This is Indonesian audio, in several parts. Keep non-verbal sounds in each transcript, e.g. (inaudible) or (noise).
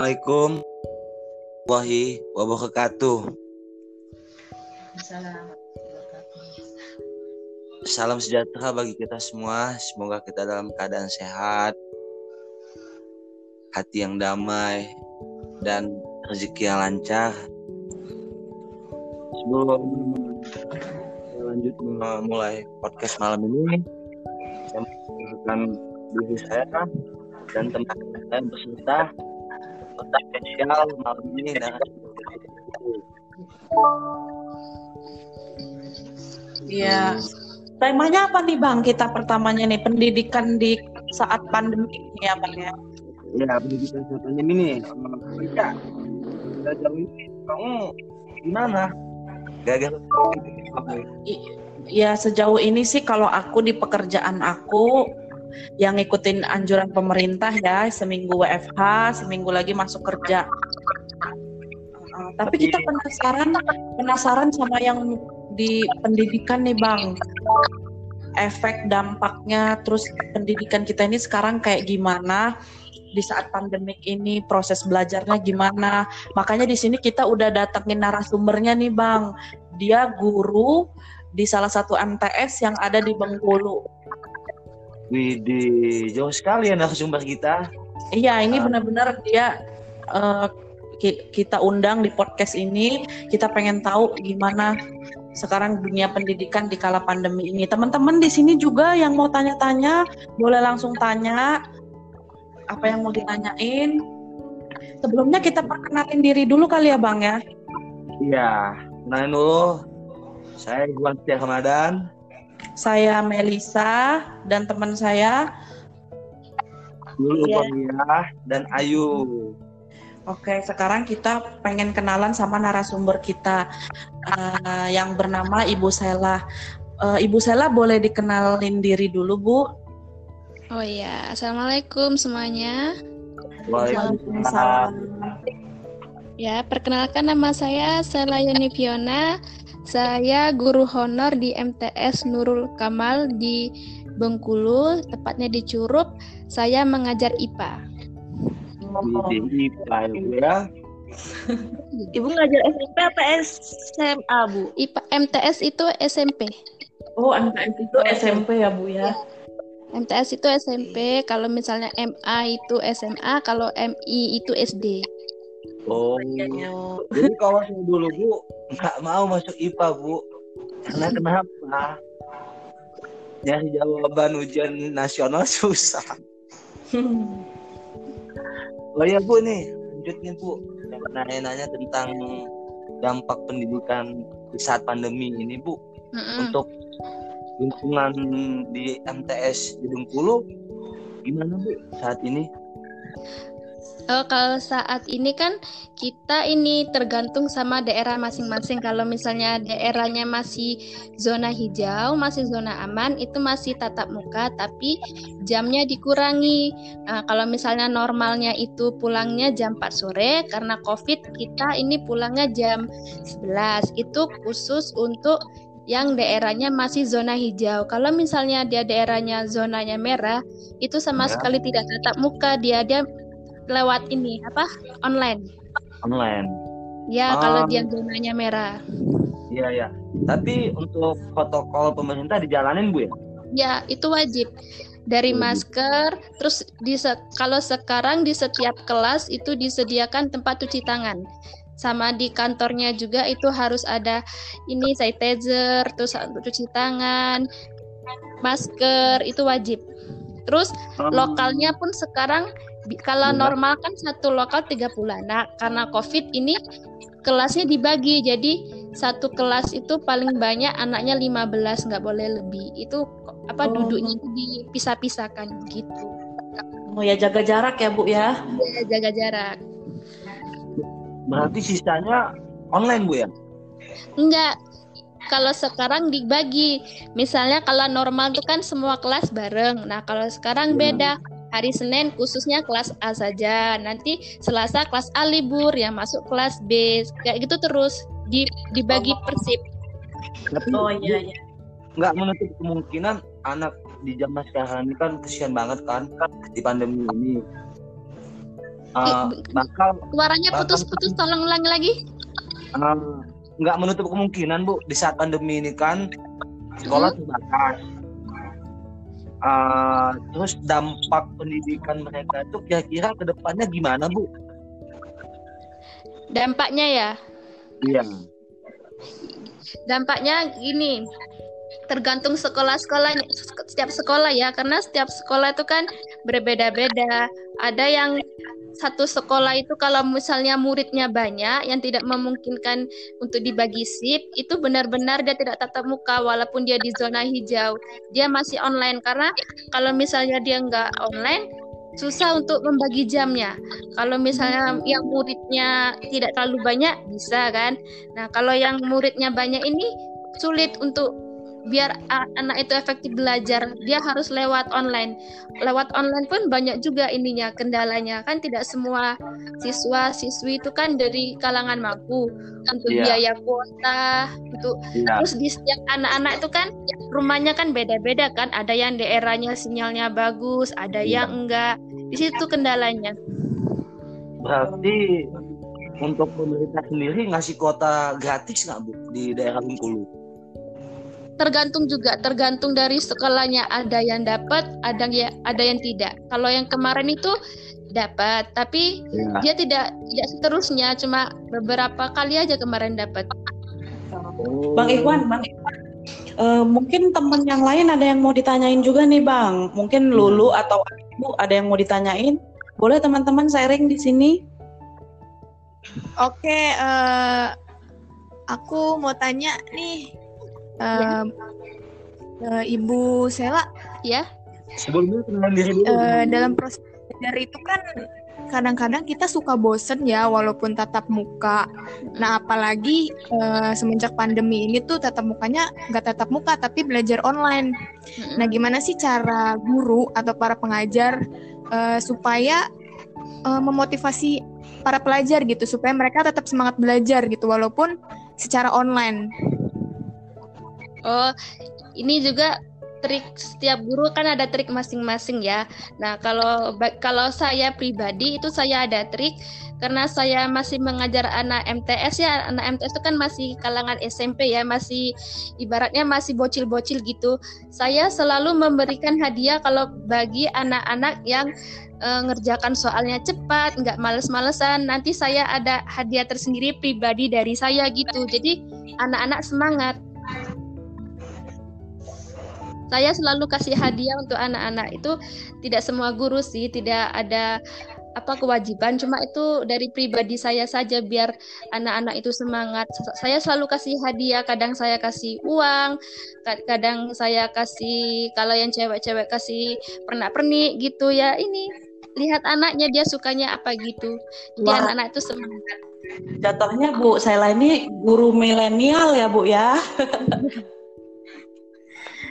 Assalamualaikum warahmatullahi wabarakatuh. Salam sejahtera bagi kita semua. Semoga kita dalam keadaan sehat, hati yang damai, dan rezeki yang lancar. Sebelum lanjut memulai podcast malam ini, saya mengenalkan diri saya dan teman saya berserta tetap spesial malam ini nah Iya. Temanya apa nih Bang? Kita pertamanya nih pendidikan di saat pandemi ini ya Bang ya. ya pendidikan saat pandemi ini ya jauh ini kamu gimana gagal Ya sejauh ini sih kalau aku di pekerjaan aku yang ngikutin anjuran pemerintah ya seminggu WFH, seminggu lagi masuk kerja. Uh, tapi kita penasaran penasaran sama yang di pendidikan nih Bang. Efek dampaknya terus pendidikan kita ini sekarang kayak gimana? di saat pandemik ini proses belajarnya gimana. Makanya di sini kita udah datengin narasumbernya nih Bang. Dia guru di salah satu MTS yang ada di Bengkulu. Widih, jauh sekali ya narasumber kita. Iya, ini benar-benar dia uh, kita undang di podcast ini. Kita pengen tahu gimana sekarang dunia pendidikan di kala pandemi ini. Teman-teman di sini juga yang mau tanya-tanya, boleh langsung tanya apa yang mau ditanyain. Sebelumnya kita perkenalin diri dulu kali ya Bang ya. Iya, kenalin dulu. Saya Iwan Setia Ramadan. Saya Melisa dan teman saya Dulu Iya. dan Ayu. Oke, sekarang kita pengen kenalan sama narasumber kita uh, yang bernama Ibu Sela. Uh, Ibu Sela boleh dikenalin diri dulu, Bu? Oh iya, Assalamualaikum semuanya. Waalaikumsalam. Ya, perkenalkan nama saya Sela Yuni Fiona. Saya guru honor di MTS Nurul Kamal di Bengkulu, tepatnya di Curup. Saya mengajar IPA. IPA Ibu ya. Ibu ngajar SMP apa SMA, Bu? IPA MTS itu SMP. Oh, MTS itu SMP ya, Bu ya? (laughs) MTS itu SMP, kalau misalnya MA itu SMA, kalau MI itu SD. Oh, jadi kalau dulu Bu nggak mau masuk IPA Bu, karena kenapa? Nyari jawaban ujian nasional (laughs) susah. Oh ya Bu nih, lanjutnya Bu, yang nanya-nanya tentang dampak pendidikan di saat pandemi ini Bu, Mm-mm. untuk lingkungan di MTS di Bengkulu gimana Bu saat ini? Oh, kalau saat ini kan kita ini tergantung sama daerah masing-masing. Kalau misalnya daerahnya masih zona hijau, masih zona aman, itu masih tatap muka, tapi jamnya dikurangi. Nah, kalau misalnya normalnya itu pulangnya jam 4 sore, karena COVID kita ini pulangnya jam 11. Itu khusus untuk yang daerahnya masih zona hijau. Kalau misalnya dia daerahnya zonanya merah, itu sama Ya. sekali tidak tatap muka, dia dia lewat ini apa online. Online. Ya, Ah. kalau dia zonanya merah. Iya ya. Tapi untuk protokol pemerintah dijalanin Bu ya? Ya, itu wajib. Dari masker, terus di se- kalau sekarang di setiap kelas itu disediakan tempat cuci tangan. Sama di kantornya juga itu harus ada ini sanitizer, terus untuk cuci tangan, masker itu wajib. Terus lokalnya pun sekarang kalau Benar. normal kan satu lokal 30 anak karena covid ini kelasnya dibagi jadi satu kelas itu paling banyak anaknya 15 nggak boleh lebih itu apa Oh. duduknya itu dipisah-pisahkan gitu Oh ya jaga jarak ya, Bu ya. ya jaga jarak Berarti sisanya online Bu ya? enggak kalau sekarang dibagi misalnya kalau normal itu kan semua kelas bareng nah kalau sekarang Ya. beda hari Senin khususnya kelas A saja nanti Selasa kelas A libur yang masuk kelas B kayak gitu terus di, dibagi persip Tapi Oh iya iya. nggak menutup kemungkinan anak di zaman sekarang ini kan kesian banget kan di pandemi ini. uh, bakal Suaranya putus-putus, tolong ulangi lagi. um, nggak menutup kemungkinan bu di saat pandemi ini kan sekolah terbatas. Uh, terus dampak pendidikan mereka itu kira-kira ke depannya gimana bu? Dampaknya ya. Iya. Dampaknya gini, tergantung sekolah-sekolah setiap sekolah ya, karena setiap sekolah itu kan berbeda-beda. Ada yang satu sekolah itu kalau misalnya muridnya banyak yang tidak memungkinkan untuk dibagi sip, itu benar-benar dia tidak tatap muka walaupun dia di zona hijau. Dia masih online karena kalau misalnya dia nggak online susah untuk membagi jamnya. Kalau misalnya yang muridnya tidak terlalu banyak bisa kan. Nah, kalau yang muridnya banyak ini sulit untuk biar anak itu efektif belajar, dia harus lewat online. Lewat online pun banyak juga ininya kendalanya. Kan tidak semua siswa siswi itu kan dari kalangan mampu untuk Iya. biaya kuota, untuk Iya. terus di setiap anak-anak itu kan rumahnya kan beda-beda kan. Ada yang daerahnya sinyalnya bagus, ada Iya. yang enggak. Di situ kendalanya. Berarti untuk pemerintah sendiri ngasih kuota gratis nggak bu di daerah Bengkulu? Tergantung juga tergantung dari sekolahnya ada yang dapat ada yang ada yang tidak kalau yang kemarin itu dapat tapi Iya. dia tidak tidak seterusnya cuma beberapa kali aja kemarin dapat Bang Iwan, Bang Iwan. Eh, mungkin teman yang lain ada yang mau ditanyain juga nih Bang. Mungkin Lulu atau Ibu ada yang mau ditanyain. Boleh teman-teman sharing di sini? Oke, eh, aku mau tanya nih, eh, eh, Ibu Sela, ya Sebelumnya kenalan diri dulu. eh, dalam proses belajar itu kan kadang-kadang kita suka bosen ya, walaupun tatap muka. Nah, apalagi eh, semenjak pandemi ini tuh tatap mukanya nggak tatap muka, tapi belajar online. Nah, gimana sih cara guru atau para pengajar eh, supaya eh, memotivasi para pelajar gitu, supaya mereka tetap semangat belajar gitu, walaupun secara online. Oh ini juga trik setiap guru kan ada trik masing-masing ya. Nah kalau kalau saya pribadi itu saya ada trik karena saya masih mengajar anak MTS ya. Anak MTS itu kan masih kalangan SMP ya masih ibaratnya masih bocil-bocil gitu. Saya selalu memberikan hadiah kalau bagi anak-anak yang eh, ngerjakan soalnya cepat nggak males-malesan. Nanti saya ada hadiah tersendiri pribadi dari saya gitu. Jadi anak-anak semangat saya selalu kasih hadiah untuk anak-anak. Itu tidak semua guru sih tidak ada apa kewajiban. Cuma itu dari pribadi saya saja biar anak-anak itu semangat. Saya selalu kasih hadiah. Kadang saya kasih uang ka- kadang saya kasih kalau yang cewek-cewek kasih pernak-pernik gitu ya. Ini lihat anaknya dia sukanya apa gitu. Wah. anak-anak itu semangat. Jatuhnya Bu Sela ini guru milenial ya Bu ya. (laughs)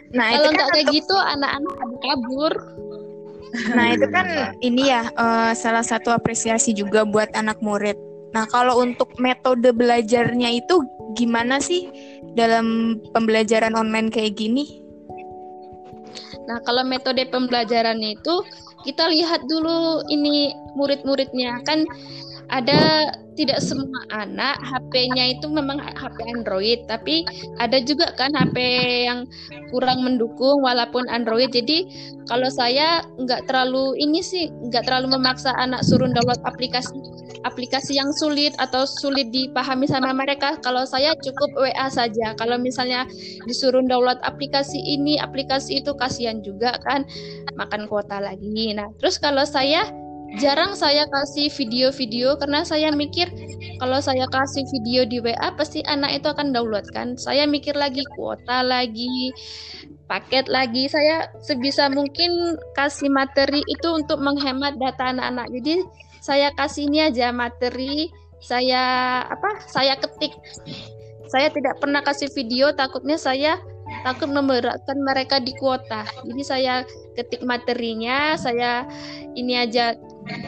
Nah, kalau kan nggak kayak untuk- gitu anak-anak kabur Nah, itu kan ini ya eh, salah satu apresiasi juga buat anak murid. Nah, kalau untuk metode belajarnya itu gimana sih dalam pembelajaran online kayak gini? Nah, kalau metode pembelajarannya itu kita lihat dulu ini murid-muridnya kan ada tidak semua anak HP-nya itu memang HP Android, tapi ada juga kan HP yang kurang mendukung walaupun Android. Jadi kalau saya nggak terlalu ini sih nggak terlalu memaksa anak suruh download aplikasi aplikasi yang sulit atau sulit dipahami sama mereka. Kalau saya cukup WA saja. Kalau misalnya disuruh download aplikasi ini, aplikasi itu kasihan juga kan makan kuota lagi. Nah, terus kalau saya jarang saya kasih video-video karena saya mikir kalau saya kasih video di WA pasti anak itu akan download kan. Saya mikir lagi kuota lagi, paket lagi. Saya sebisa mungkin kasih materi itu untuk menghemat data anak-anak. Jadi saya kasih ini aja materi saya apa? Saya ketik. Saya tidak pernah kasih video takutnya saya takut memberatkan mereka di kuota. Jadi saya ketik materinya, saya ini aja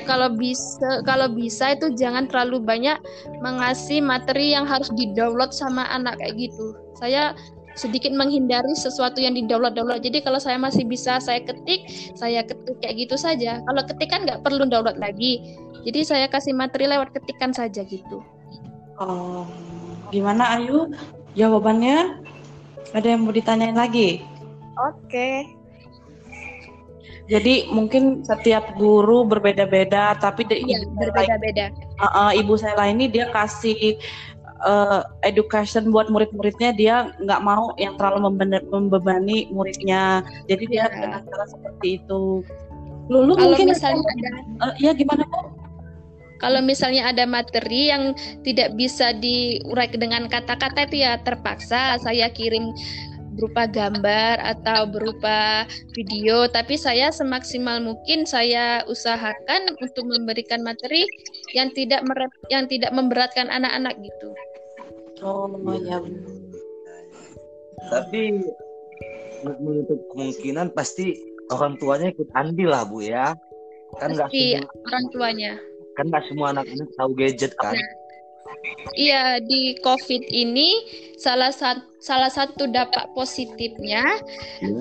kalau bisa kalau bisa itu jangan terlalu banyak mengasih materi yang harus di-download sama anak kayak gitu. Saya sedikit menghindari sesuatu yang di download-download. Jadi kalau saya masih bisa saya ketik, saya ketik kayak gitu saja. Kalau ketik kan nggak perlu download lagi. Jadi saya kasih materi lewat ketikan saja gitu. Oh, gimana Ayu? Jawabannya? Ada yang mau ditanyain lagi? Oke. Jadi mungkin setiap guru berbeda-beda, tapi Iya, saya berbeda-beda. Uh, uh, ibu saya ini dia kasih uh, education buat murid-muridnya dia nggak mau yang terlalu membebani muridnya jadi dia Ya. dengan cara seperti itu lulu Kalau mungkin misalnya ada uh, ya gimana bu Kalau misalnya ada materi yang tidak bisa diurai dengan kata-kata itu ya terpaksa saya kirim berupa gambar atau berupa video tapi saya semaksimal mungkin saya usahakan untuk memberikan materi yang tidak merep- yang tidak memberatkan anak-anak gitu. oh ya Tapi untuk menutup kemungkinan pasti orang tuanya ikut andil lah bu ya. Kan nggak Pasti semua orang tuanya. kan nggak semua anak-anak tahu gadget kan. Iya, di COVID ini salah satu salah satu dampak positifnya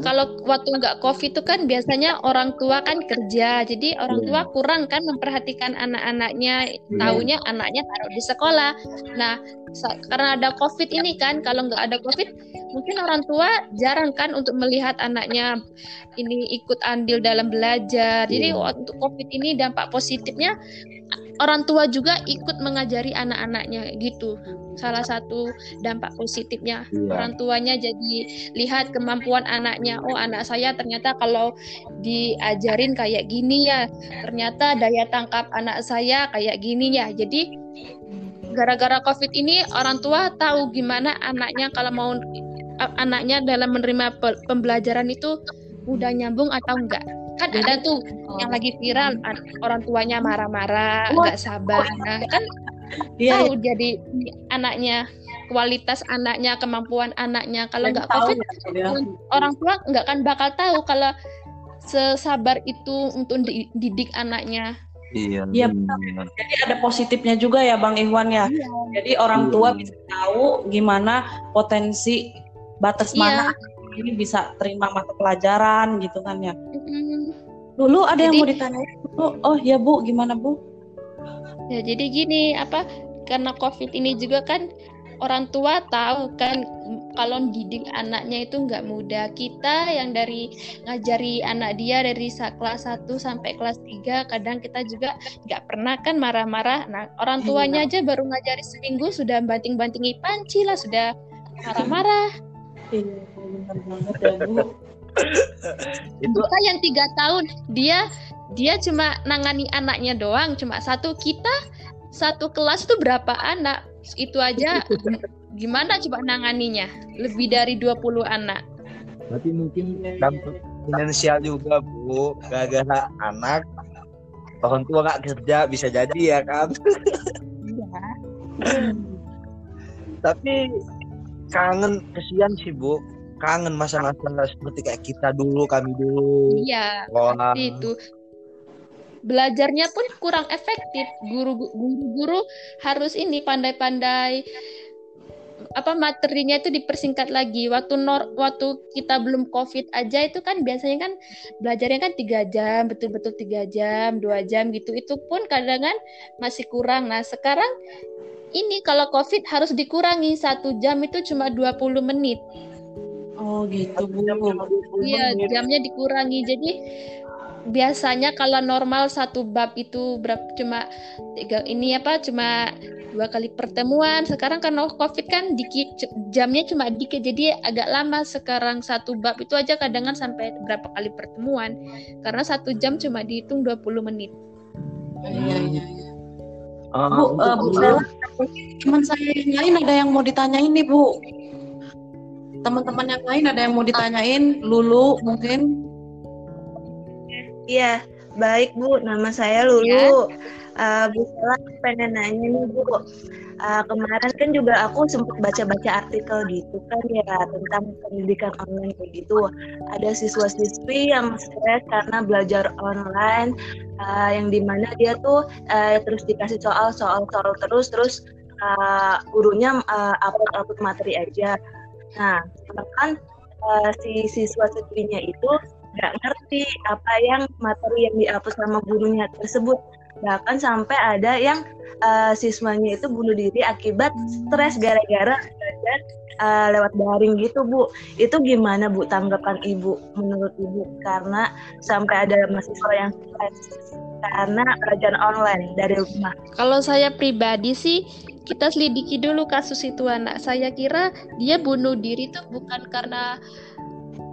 kalau waktu nggak COVID itu kan biasanya orang tua kan kerja, jadi orang Iya. tua kurang kan memperhatikan anak-anaknya, taunya anaknya taruh di sekolah. Nah, karena ada COVID ini kan, kalau nggak ada COVID, mungkin orang tua jarang kan untuk melihat anaknya ini ikut andil dalam belajar. Jadi Iya. waktu COVID ini dampak positifnya orang tua juga ikut mengajari anak-anaknya gitu. Salah satu dampak positifnya Iya. Orang tuanya jadi lihat kemampuan anaknya. Oh, anak saya ternyata kalau diajarin kayak gini ya. Ternyata daya tangkap anak saya kayak gini ya. Jadi gara-gara Covid ini orang tua tahu gimana anaknya kalau mau anaknya dalam menerima pe- pembelajaran itu udah nyambung atau enggak. Kan ada tuh yang lagi viral an- orang tuanya marah-marah, nggak sabar. Nah, kan iya tahu jadi anaknya kualitas anaknya kemampuan anaknya kalau nggak tahu covid ya. orang tua nggak akan bakal tahu kalau sesabar itu untuk di- didik anaknya Iya. Iya, jadi ada positifnya juga ya bang Iwan ya jadi orang Iya. tua bisa tahu gimana potensi batas Iya. mana ini bisa terima mata pelajaran gitu kan ya dulu ada yang Jadi- mau ditanyain Bu? oh ya bu gimana bu ya jadi gini apa karena covid ini juga kan orang tua tahu kan kalau didik anaknya itu nggak mudah. Kita yang dari ngajari anak dia dari kelas 1 sampai kelas 3 kadang kita juga nggak pernah kan marah-marah. Nah orang tuanya aja baru ngajari seminggu sudah banting-bantingi panci lah sudah marah-marah. Iya, benar banget ya bu. (laughs) Itu kita yang tiga tahun dia dia cuma nangani anaknya doang cuma satu. Kita satu kelas tuh berapa anak itu aja gimana coba nanganinya lebih dari 20 anak berarti mungkin dampak finansial juga bu. Gara-gara anak orang tua nggak kerja bisa jadi ya kan. Tapi kangen kesian sih bu. Kangen masa-masa seperti kayak kita dulu kami dulu. iya pasti itu belajarnya pun kurang efektif. Guru guru harus ini pandai-pandai apa materinya itu dipersingkat lagi. Waktu nor waktu kita belum covid aja itu kan biasanya kan belajarnya kan tiga jam betul-betul tiga jam dua jam gitu. Itu pun kadang kan masih kurang. Nah sekarang ini kalau covid harus dikurangi. Satu jam itu cuma 20 menit. Oh gitu bu. Iya, jamnya dikurangi. Jadi biasanya kalau normal satu bab itu berapa cuma tiga ini apa cuma dua kali pertemuan. Sekarang karena covid kan dikit jamnya cuma dikit jadi agak lama. Sekarang satu bab itu aja kadang kan sampai berapa kali pertemuan. Karena satu jam cuma dihitung 20 menit. iya iya Bu, untuk eh, Bu Stella, teman saya yang lain ada yang mau ditanyain nih Bu. Teman-teman yang lain ada yang mau ditanyain, Lulu mungkin. Iya, baik Bu. Nama saya Lulu. Eh, Bu Sela pengen nanya nih Bu. Eh, kemarin kan juga aku sempat baca-baca artikel gitu kan ya tentang pendidikan online kayak gitu. Ada siswa-siswi yang stres karena belajar online, eh, yang di mana dia tuh eh, terus dikasih soal, soal, soal terus, terus eh, gurunya eh, upload upload materi aja. Nah, bahkan uh, si siswa siswinya itu nggak ngerti apa yang materi yang dihapus sama gurunya tersebut. Bahkan sampai ada yang uh, siswanya itu bunuh diri akibat stres gara-gara belajar uh, lewat daring gitu bu. Itu gimana bu tanggapan ibu menurut ibu? Karena sampai ada mahasiswa yang stres karena belajar online dari rumah. Kalau saya pribadi sih kita selidiki dulu kasus itu anak. Saya kira dia bunuh diri itu bukan karena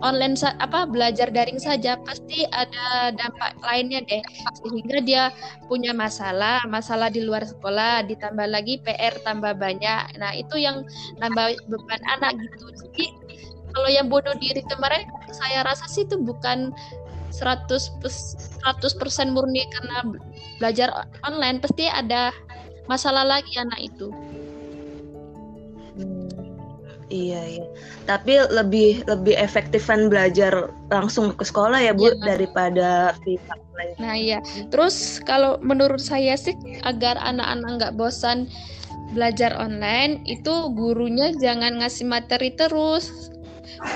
online apa belajar daring saja pasti ada dampak lainnya deh. Sehingga dia punya masalah masalah di luar sekolah ditambah lagi PR tambah banyak. Nah itu yang nambah beban anak gitu. Jadi kalau yang bunuh diri kemarin saya rasa sih itu bukan 100 100% murni karena belajar online. Pasti ada masalah lagi anak itu Iya iya. Tapi lebih lebih efektifan belajar langsung ke sekolah ya Bu ya. daripada via online. Nah iya. Terus kalau menurut saya sih agar anak-anak nggak bosan belajar online itu gurunya jangan ngasih materi terus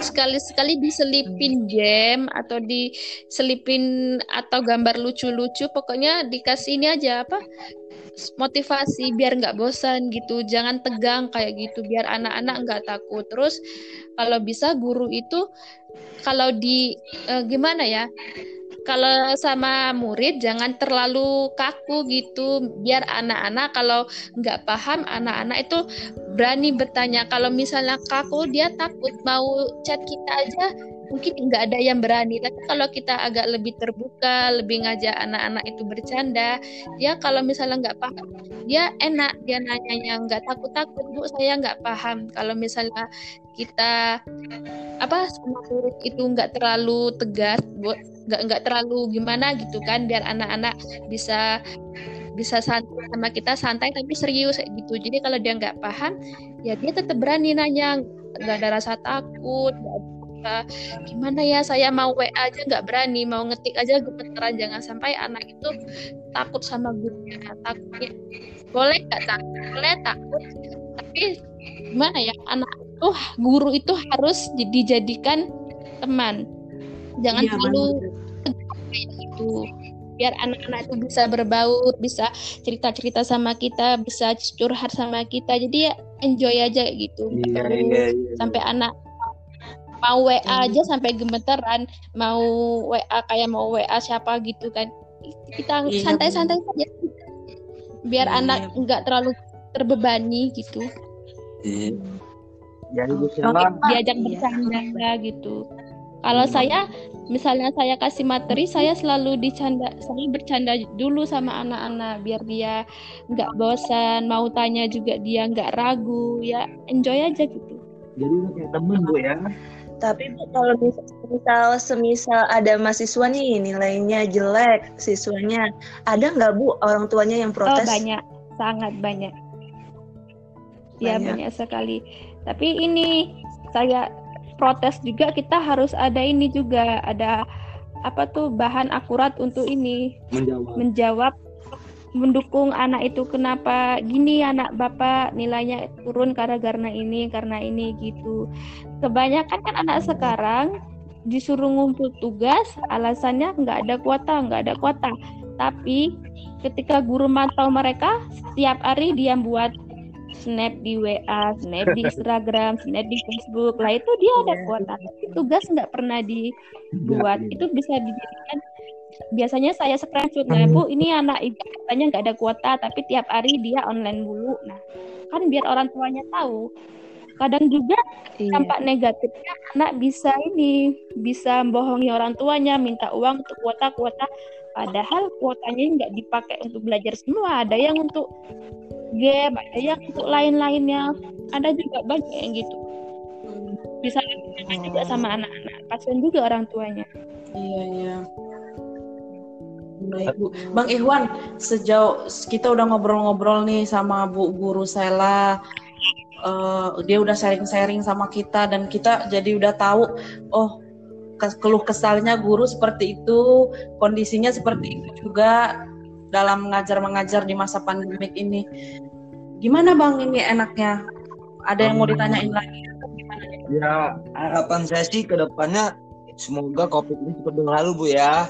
sekali-sekali diselipin game atau diselipin atau gambar lucu-lucu pokoknya dikasih ini aja apa motivasi biar nggak bosan gitu. Jangan tegang kayak gitu biar anak-anak nggak takut. Terus kalau bisa guru itu kalau di eh, gimana ya kalau sama murid jangan terlalu kaku gitu. Biar anak-anak kalau nggak paham anak-anak itu berani bertanya. Kalau misalnya kaku dia takut. Mau chat kita aja mungkin nggak ada yang berani. Tapi kalau kita agak lebih terbuka lebih ngajak anak-anak itu bercanda dia kalau misalnya nggak paham dia enak dia nanya yang nggak takut takut bu saya nggak paham. Kalau misalnya kita apa itu nggak terlalu tegas bu nggak nggak terlalu gimana gitu kan biar anak-anak bisa bisa santai sama kita santai tapi serius gitu. Jadi kalau dia nggak paham ya dia tetap berani nanya nggak ada rasa takut gak gimana ya saya mau WA aja nggak berani mau ngetik aja gemeteran jangan sampai anak itu takut sama gurunya takutnya boleh nggak takut boleh takut tapi gimana ya anak itu guru itu harus dijadikan teman. Jangan ya, terlalu itu. Biar anak-anak itu bisa berbaur bisa cerita-cerita sama kita bisa curhat sama kita. Jadi ya enjoy aja gitu. Ya, ya, ya. sampai anak mau WA hmm. aja sampai gemeteran mau WA kayak mau WA siapa gitu kan. Kita iya, santai-santai saja. Biar iya, anak iya. nggak terlalu terbebani gitu. Iya. Jadi diajak bercanda gitu. Kalau saya misalnya saya kasih materi saya selalu dicanda saya bercanda dulu sama anak-anak biar dia nggak bosan mau tanya juga dia nggak ragu ya enjoy aja gitu. Jadi kayak temen bu ya tapi Bu, kalau misal semisal ada mahasiswa nih nilainya jelek siswanya, ada nggak Bu orang tuanya yang protes? Oh banyak, sangat banyak. Ya banyak sekali. Tapi ini saya protes juga kita harus ada ini juga ada apa tuh bahan akurat untuk ini menjawab, menjawab mendukung anak itu kenapa gini anak bapak nilainya turun karena karena ini karena ini gitu kebanyakan kan anak sekarang disuruh ngumpul tugas alasannya nggak ada kuota nggak ada kuota tapi ketika guru mantau mereka setiap hari dia buat snap di WA, snap di Instagram, snap di Facebook, lah itu dia ada iya. kuota. Tapi tugas nggak pernah dibuat. Itu bisa dijadikan biasanya saya screenshot nah bu ini anak ibu katanya nggak ada kuota tapi tiap hari dia online dulu nah kan biar orang tuanya tahu. Kadang juga iya. dampak negatifnya anak bisa ini bisa bohongi orang tuanya minta uang untuk kuota kuota padahal kuotanya nggak dipakai untuk belajar semua ada yang untuk game ada yang untuk lain-lainnya. Ada juga banyak yang gitu. Bisa juga sama anak-anak pasien juga orang tuanya. Iya iya Baik Bu. Bang Ikhwan, sejauh kita udah ngobrol-ngobrol nih sama Bu Guru Sela, uh, dia udah sharing-sharing sama kita dan kita jadi udah tahu, oh keluh kesalnya guru seperti itu, kondisinya seperti itu juga dalam mengajar mengajar di masa pandemik ini. Gimana Bang ini enaknya? Ada yang mau ditanyain lagi? Ya, harapan saya sih ke depannya semoga COVID ini cepat berlalu, Bu ya.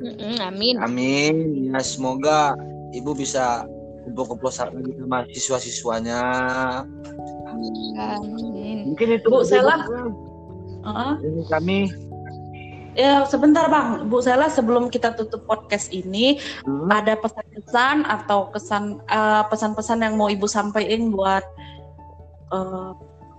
Mm-mm, amin. Amin. Ya, semoga Ibu bisa kumpul-kumpul lagi sama siswa-siswanya. Amin. Mungkin itu Bu, Sela. Bu. Heeh. Ini kami. Ya, sebentar Bang. Bu Sela sebelum kita tutup podcast ini, Hmm. ada pesan-pesan atau kesan eh, pesan-pesan yang mau Ibu sampaikan buat eh,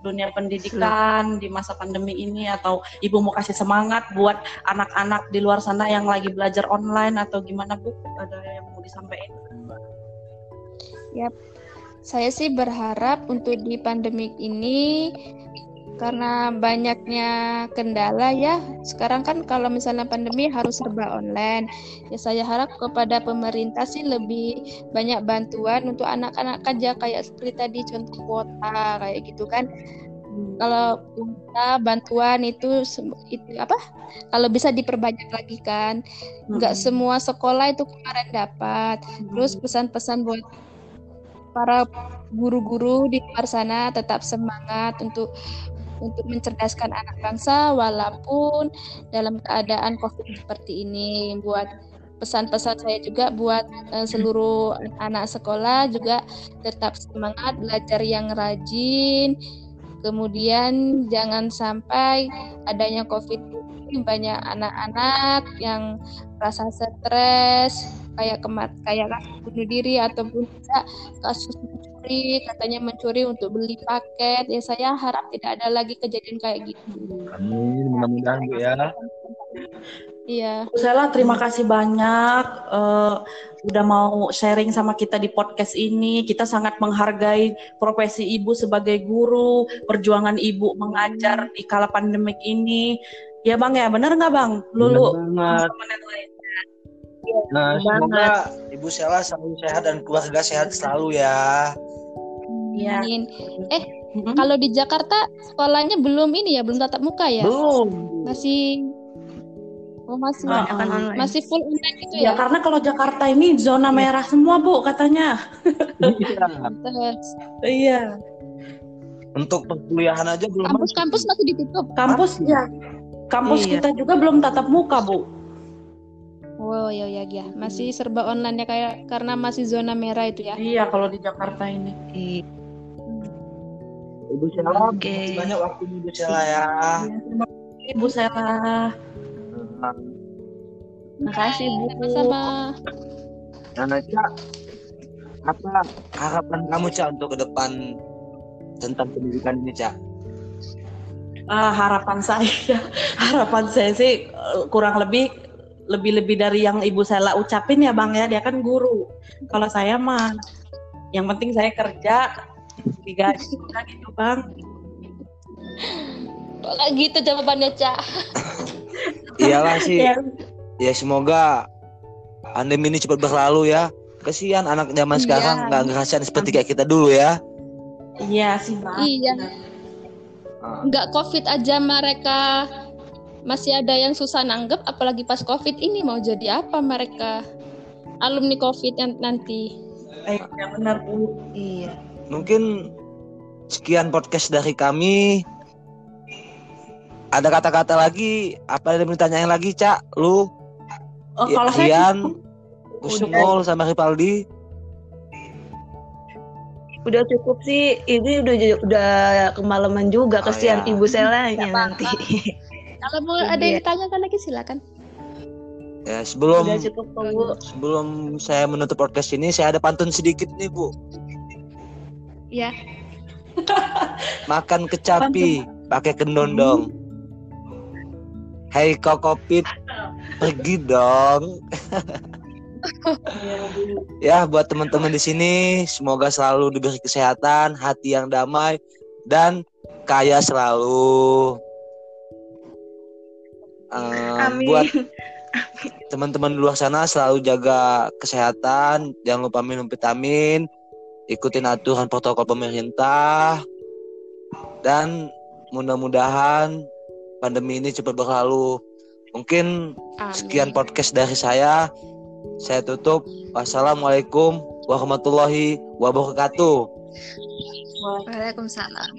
dunia pendidikan di masa pandemi ini atau Ibu mau kasih semangat buat anak-anak di luar sana yang lagi belajar online atau gimana Bu? Ada yang mau disampaikan? Saya sih berharap untuk di pandemik ini karena banyaknya kendala ya. Sekarang kan kalau misalnya pandemi harus serba online. Ya saya harap kepada pemerintah sih lebih banyak bantuan untuk anak-anak aja kayak seperti tadi contoh kuota kayak gitu kan. Kalau bisa bantuan itu itu apa? Kalau bisa diperbanyak lagi kan. Nggak Mm-mm. semua sekolah itu kemarin dapat. Terus pesan-pesan buat para guru-guru di luar sana tetap semangat untuk untuk mencerdaskan anak bangsa walaupun dalam keadaan COVID seperti ini. Buat pesan-pesan saya juga buat eh, seluruh anak sekolah juga tetap semangat belajar yang rajin. Kemudian jangan sampai adanya COVID ini banyak anak-anak yang rasa stres kayak kemar kayak bunuh diri ataupun tidak kasus mencuri katanya mencuri untuk beli paket ya saya harap tidak ada lagi kejadian kayak gitu Amin. Mudah-mudahan Bu ya. iya Bu Sela, terima kasih banyak eh, udah mau sharing sama kita di podcast ini. Kita sangat menghargai profesi ibu sebagai guru, perjuangan ibu mengajar di kala pandemik ini. Ya bang ya, bener nggak bang? Lulu. Benar banget. Nah, Benar semoga Ibu Sela selalu sehat dan keluarga sehat selalu ya. Iya. Amin. eh Mm-mm. kalau di Jakarta sekolahnya belum ini ya belum tatap muka ya Belum. masih oh masih Ah, Kebanyakan ah. online. masih full online gitu Ya ya karena kalau Jakarta ini zona merah semua bu katanya. Iya. Iya. Untuk perkuliahan aja belum. kampus-kampus masih ditutup Kampus ya. Kampus Iya. kita juga belum tatap muka bu. oh ya ya ya masih serba online ya kayak karena masih zona merah itu ya Iya kalau di Jakarta ini. Iya. Ibu Sela, Oke. makasih banyak waktunya Ibu Sela ya. Ibu Sela. Nah, Makasih Bu. sama Nah, Cak, apa harapan kamu Cak untuk ke depan tentang pendidikan ini Cak? Ah, harapan saya, (laughs) harapan saya sih eh, kurang lebih lebih-lebih dari yang Ibu Sela ucapin ya Bang ya, dia kan guru. Kalau saya mah yang penting saya kerja udah gitu Bang. kok gitu jawabannya cak Iyalah sih, Ya, ya semoga pandemi ini cepat berlalu ya. Kesian anak zaman Iya. sekarang nggak ngerasain seperti kayak kita dulu ya. iya sih Bang. iya Ah, nggak covid aja mereka masih ada yang susah nanggep apalagi pas covid ini mau jadi apa mereka alumni covid yang nanti Eh, ya benar Bu. Iya. Mungkin sekian podcast dari kami. Ada kata-kata lagi? Apa ada yang mau ditanyain lagi, Cak? Lu, Oh, Ya, kalau saya Rian, cukup. Husnul, sama Ripaldi? Udah cukup sih. Ini udah udah kemalaman juga. Oh, Kesian ya. Ibu Selanya nanti. (laughs) kalau mau ada yang Iya. ditanyakan lagi silakan Ya, sebelum cukup sebelum saya menutup podcast ini, saya ada pantun sedikit nih, Bu. Ya (laughs) Makan kecapi pakai kendondong. Hei kokopit, pergi dong. (laughs) ya, buat teman-teman di sini, semoga selalu diberi kesehatan, hati yang damai, dan kaya selalu. Eh, Amin. buat teman-teman di luar sana selalu jaga kesehatan, jangan lupa minum vitamin, ikutin aturan protokol pemerintah dan mudah-mudahan pandemi ini cepat berlalu. Mungkin Amin. sekian podcast dari saya. Saya tutup. Wassalamualaikum warahmatullahi wabarakatuh. Waalaikumsalam.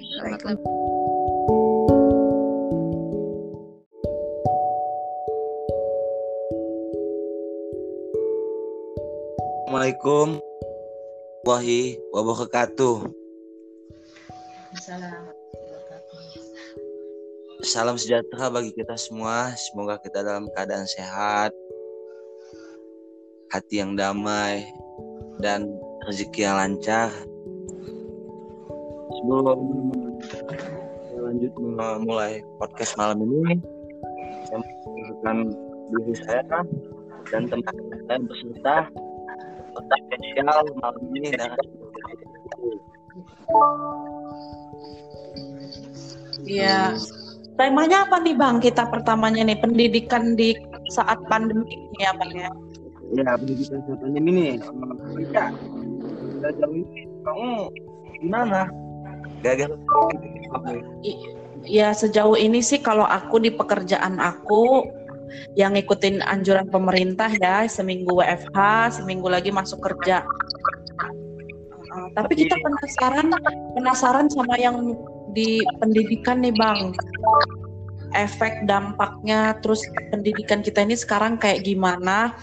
Assalamualaikum warahmatullahi wabarakatuh. Salam sejahtera bagi kita semua. Semoga kita dalam keadaan sehat, hati yang damai, dan rezeki yang lancar. Sebelum lanjut memulai podcast malam ini, saya mengenalkan diri saya dan teman saya beserta tetap spesial malam ini dan Iya. Temanya apa nih Bang? Kita pertamanya nih pendidikan di saat pandemi ini ya Bang ya. ya pendidikan saat pandemi nih. Ya, kita jauh ini kamu gimana? Gagal Ya sejauh ini sih kalau aku di pekerjaan aku yang ngikutin anjuran pemerintah ya seminggu WFH, seminggu lagi masuk kerja. Uh, tapi kita penasaran penasaran sama yang di pendidikan nih Bang. Efek dampaknya terus pendidikan kita ini sekarang kayak gimana?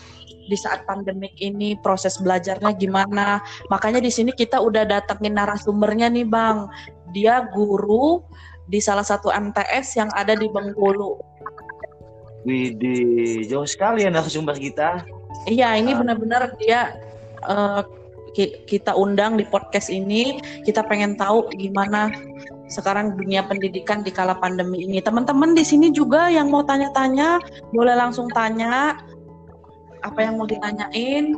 di saat pandemik ini proses belajarnya gimana. Makanya di sini kita udah datengin narasumbernya nih Bang. Dia guru di salah satu MTS yang ada di Bengkulu. Widih, jauh sekali ya narasumber kita. Iya, ini benar-benar dia uh, ki- kita undang di podcast ini. Kita pengen tahu gimana sekarang dunia pendidikan di kala pandemi ini. Teman-teman di sini juga yang mau tanya-tanya, boleh langsung tanya apa yang mau ditanyain.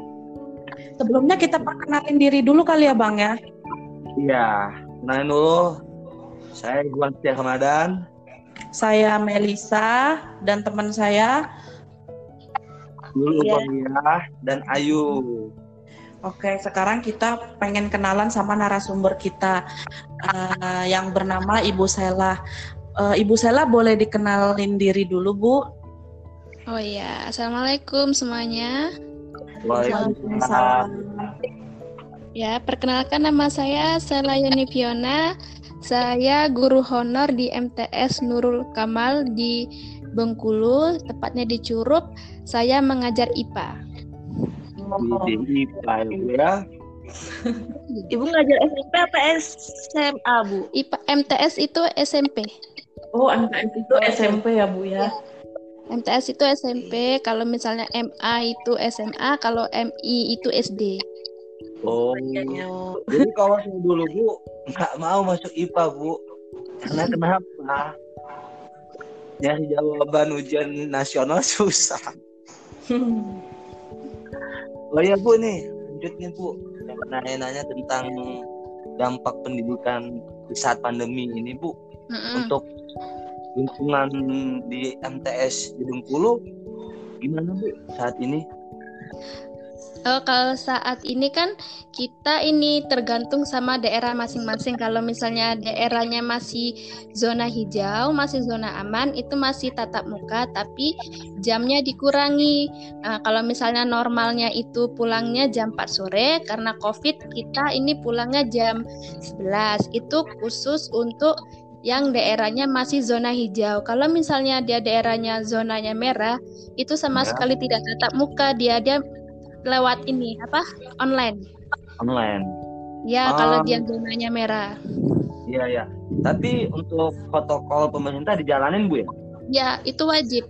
Sebelumnya kita perkenalin diri dulu kali ya Bang ya. Iya, kenalin dulu. Saya Iwan Setia Ramadan. Saya Melisa dan teman saya. Dulu Iya. Pamia dan Ayu. Oke, sekarang kita pengen kenalan sama narasumber kita eh, yang bernama Ibu Sela. Eh, Ibu Sela boleh dikenalin diri dulu, Bu? Oh iya, Assalamualaikum semuanya. Waalaikumsalam. Ya, perkenalkan nama saya Sela Yoni Fiona. Saya guru honor di MTS Nurul Kamal di Bengkulu, tepatnya di Curup. Saya mengajar IPA. IPA ya, Bu, ya. (laughs) Ibu ngajar SMP apa SMA, Bu? IPA MTS itu SMP. Oh, MTS itu SMP ya, Bu ya? MTS itu SMP, kalau misalnya MA itu SMA, kalau MI itu SD. Oh, jadi kalau saya dulu Bu nggak mau masuk IPA Bu, karena kenapa? Nyari jawaban ujian nasional (laughs) susah. Oh iya Bu nih, lanjutnya Bu. Yang nanya-nanya tentang dampak pendidikan di saat pandemi ini Bu, Mm-mm. untuk lingkungan di MTS di Bengkulu gimana Bu saat ini? Oh, kalau saat ini kan kita ini tergantung sama daerah masing-masing. Kalau misalnya daerahnya masih zona hijau, masih zona aman, itu masih tatap muka, tapi jamnya dikurangi. Nah, kalau misalnya normalnya itu pulangnya jam 4 sore, karena COVID kita ini pulangnya jam 11. Itu khusus untuk yang daerahnya masih zona hijau. Kalau misalnya dia daerahnya zonanya merah, itu sama Ya. sekali tidak tatap muka, dia dia lewat ini apa online. Online. Ya, Ah. kalau dia zonanya merah. Iya ya. Tapi untuk protokol pemerintah dijalanin Bu ya? Ya, itu wajib.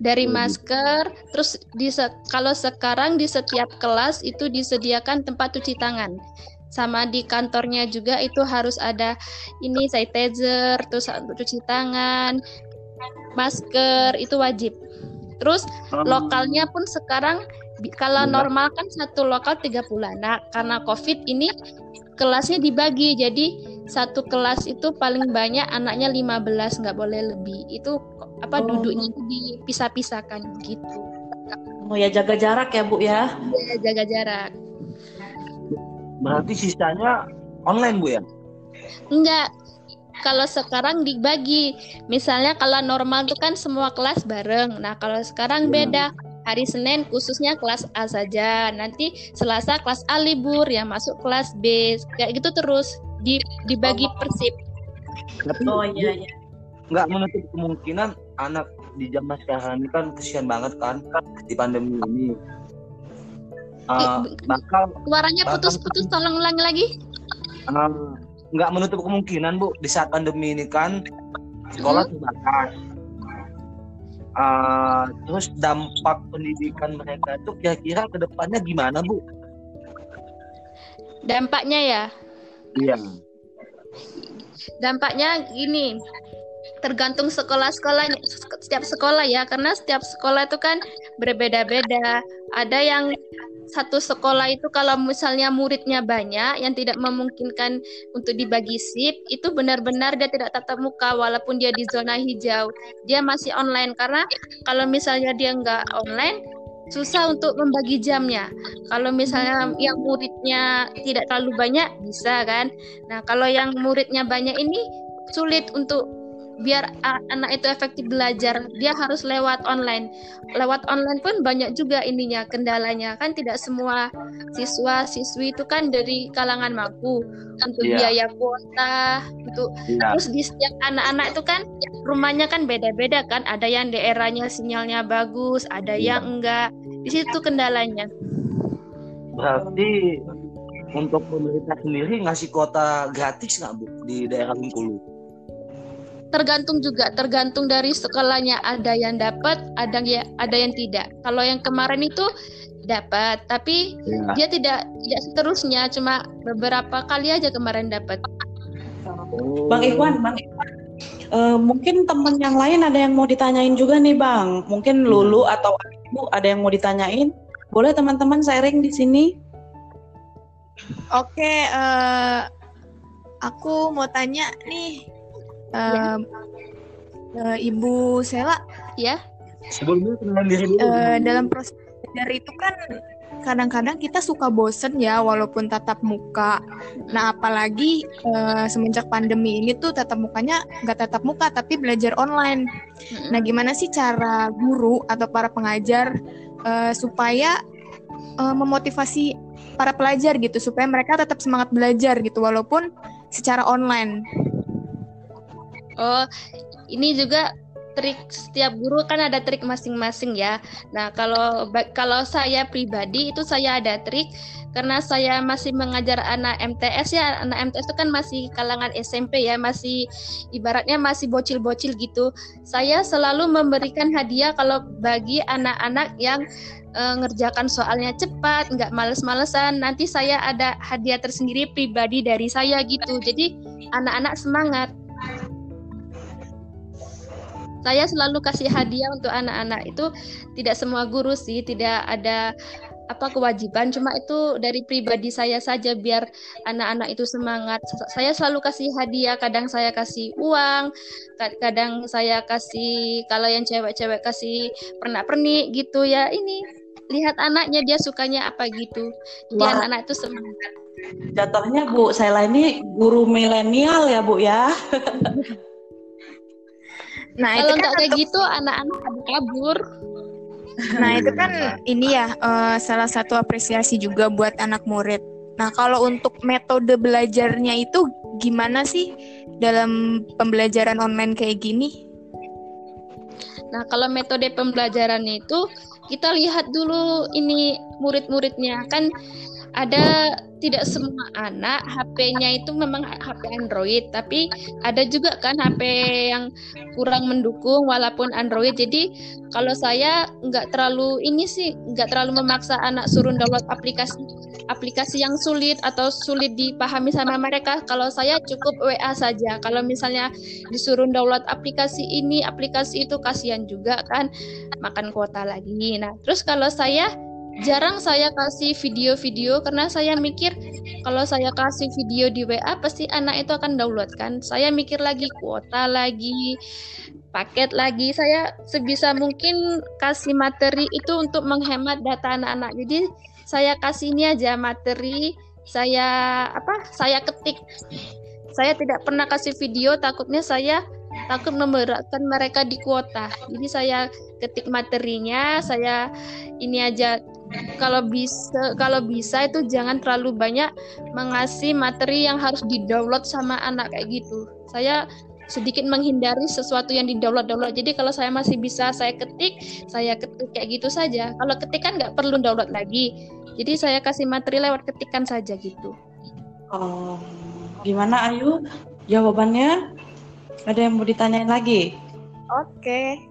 Dari masker, terus di se- kalau sekarang di setiap kelas itu disediakan tempat cuci tangan. Sama di kantornya juga itu harus ada ini sanitizer, terus untuk cuci tangan, masker itu wajib. Terus lokalnya pun sekarang kalau Iya. normal kan satu lokal 30 anak karena covid ini kelasnya dibagi jadi satu kelas itu paling banyak anaknya 15 nggak boleh lebih itu apa Oh. duduknya itu dipisah-pisahkan gitu Oh ya jaga jarak ya, Bu ya? ya, jaga jarak Berarti sisanya online Bu ya? enggak kalau sekarang dibagi misalnya kalau normal itu kan semua kelas bareng nah kalau sekarang Ya. beda hari Senin khususnya kelas A saja nanti Selasa kelas A libur yang masuk kelas B kayak gitu terus di, dibagi persip Tapi Oh iya, iya. nggak menutup kemungkinan anak di zaman sekarang ini kan kesian banget kan di pandemi ini. uh, bakal Suaranya putus-putus, tolong ulangi lagi. uh, nggak menutup kemungkinan bu di saat pandemi ini kan sekolah terbatas. Uh, terus dampak pendidikan mereka itu kira-kira ke depannya gimana bu? Dampaknya ya, Iya. dampaknya gini, tergantung sekolah-sekolahnya, setiap sekolah ya, karena setiap sekolah itu kan berbeda-beda. Ada yang satu sekolah itu kalau misalnya muridnya banyak yang tidak memungkinkan untuk dibagi sip, itu benar-benar dia tidak tatap muka walaupun dia di zona hijau. Dia masih online karena kalau misalnya dia nggak online susah untuk membagi jamnya. Kalau misalnya yang muridnya tidak terlalu banyak bisa kan. Nah, kalau yang muridnya banyak ini sulit untuk biar anak itu efektif belajar, dia harus lewat online. Lewat online pun banyak juga ininya kendalanya. Kan tidak semua siswa siswi itu kan dari kalangan mampu untuk Iya. biaya kuota, untuk Iya. terus di setiap anak-anak itu kan rumahnya kan beda-beda kan. Ada yang daerahnya sinyalnya bagus, ada Iya. yang enggak. Di situ kendalanya. Berarti untuk pemerintah sendiri ngasih kuota gratis nggak bu di daerah Bengkulu? Tergantung juga tergantung dari sekolahnya ada yang dapat ada yang ada yang tidak kalau yang kemarin itu dapat tapi Iya. dia tidak tidak seterusnya cuma beberapa kali aja kemarin dapat Bang Ikhwan, Bang Ikhwan. Eh, mungkin teman yang lain ada yang mau ditanyain juga nih Bang. Mungkin Lulu atau Ibu ada yang mau ditanyain. Boleh teman-teman sharing di sini? Oke, eh, aku mau tanya nih, eh, eh, Ibu Sela, ya Sebelumnya kenalan diri dulu. eh, dalam proses belajar itu kan kadang-kadang kita suka bosen ya, walaupun tatap muka. Nah, apalagi eh, semenjak pandemi ini tuh tatap mukanya nggak tatap muka, tapi belajar online. Nah, gimana sih cara guru atau para pengajar eh, supaya eh, memotivasi para pelajar gitu, supaya mereka tetap semangat belajar gitu, walaupun secara online. Oh ini juga trik setiap guru kan ada trik masing-masing ya. Nah kalau kalau saya pribadi itu saya ada trik karena saya masih mengajar anak MTS ya. Anak MTS itu kan masih kalangan SMP ya masih ibaratnya masih bocil-bocil gitu. Saya selalu memberikan hadiah kalau bagi anak-anak yang eh, ngerjakan soalnya cepat nggak males-malesan. Nanti saya ada hadiah tersendiri pribadi dari saya gitu. Jadi anak-anak semangat saya selalu kasih hadiah untuk anak-anak itu. Tidak semua guru sih tidak ada apa kewajiban. Cuma itu dari pribadi saya saja biar anak-anak itu semangat. Saya selalu kasih hadiah. Kadang saya kasih uang ka- kadang saya kasih kalau yang cewek-cewek kasih pernak-pernik gitu ya. Ini lihat anaknya dia sukanya apa gitu. Jadi Wah. anak-anak itu semangat. Jatuhnya Bu Sela ini guru milenial ya Bu ya. (laughs) Nah, kalau itu kan nggak kayak untuk- gitu anak-anak pada kabur Nah, itu kan ini ya eh, salah satu apresiasi juga buat anak murid. Nah, kalau untuk metode belajarnya itu gimana sih dalam pembelajaran online kayak gini? Nah, kalau metode pembelajaran itu kita lihat dulu ini murid-muridnya kan ada tidak semua anak HP-nya itu memang HP Android, tapi ada juga kan HP yang kurang mendukung walaupun Android. Jadi kalau saya nggak terlalu ini sih nggak terlalu memaksa anak suruh download aplikasi aplikasi yang sulit atau sulit dipahami sama mereka. Kalau saya cukup WA saja. Kalau misalnya disuruh download aplikasi ini, aplikasi itu kasihan juga kan makan kuota lagi. Nah, terus kalau saya jarang saya kasih video-video karena saya mikir kalau saya kasih video di WA pasti anak itu akan download kan. Saya mikir lagi kuota lagi, paket lagi. Saya sebisa mungkin kasih materi itu untuk menghemat data anak-anak. Jadi saya kasih ini aja materi saya apa? Saya ketik. Saya tidak pernah kasih video takutnya saya takut memberatkan mereka di kuota. Jadi saya ketik materinya, saya ini aja kalau bisa kalau bisa itu jangan terlalu banyak mengasih materi yang harus di-download sama anak kayak gitu. Saya sedikit menghindari sesuatu yang di download-download. Jadi kalau saya masih bisa saya ketik, saya ketik kayak gitu saja. Kalau ketik kan nggak perlu download lagi. Jadi saya kasih materi lewat ketikan saja gitu. Oh, gimana Ayu? Jawabannya? Ada yang mau ditanyain lagi? Oke.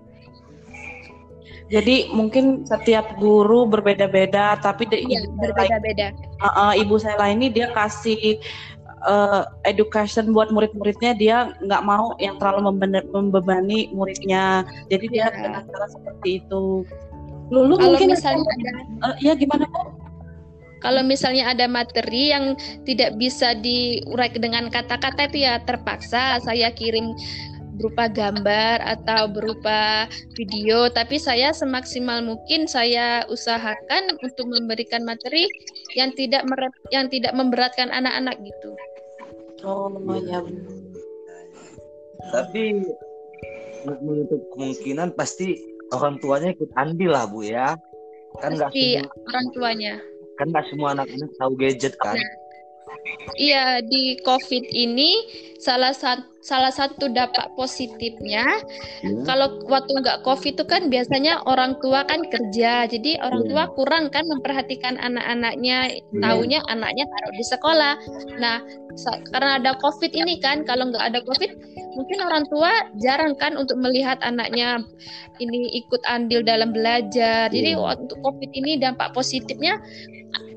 Jadi mungkin setiap guru berbeda-beda, tapi Iya, ibu saya lain- berbeda-beda. uh, uh, ibu saya ini dia kasih uh, education buat murid-muridnya dia nggak mau yang terlalu membebani muridnya. Jadi dia Iya. dengan cara seperti itu. Lulu Kalau mungkin misalnya ada uh, ya gimana Bu? kalau misalnya ada materi yang tidak bisa diurai dengan kata-kata itu ya terpaksa saya kirim berupa gambar atau berupa video tapi saya semaksimal mungkin saya usahakan untuk memberikan materi yang tidak mere- yang tidak memberatkan anak-anak gitu. Oh ya. Tapi untuk menutup kemungkinan pasti orang tuanya ikut andil lah bu ya. Kan nggak Pasti semua orang tuanya. kan nggak semua anak-anak tahu gadget kan. Iya, di COVID ini salah satu salah satu dampak positifnya Ya. kalau waktu nggak COVID itu kan biasanya orang tua kan kerja, jadi orang Iya. tua kurang kan memperhatikan anak-anaknya, Iya. taunya anaknya taruh di sekolah. Nah, karena ada COVID ini kan, kalau nggak ada COVID, mungkin orang tua jarang kan untuk melihat anaknya ini ikut andil dalam belajar. Jadi waktu COVID ini dampak positifnya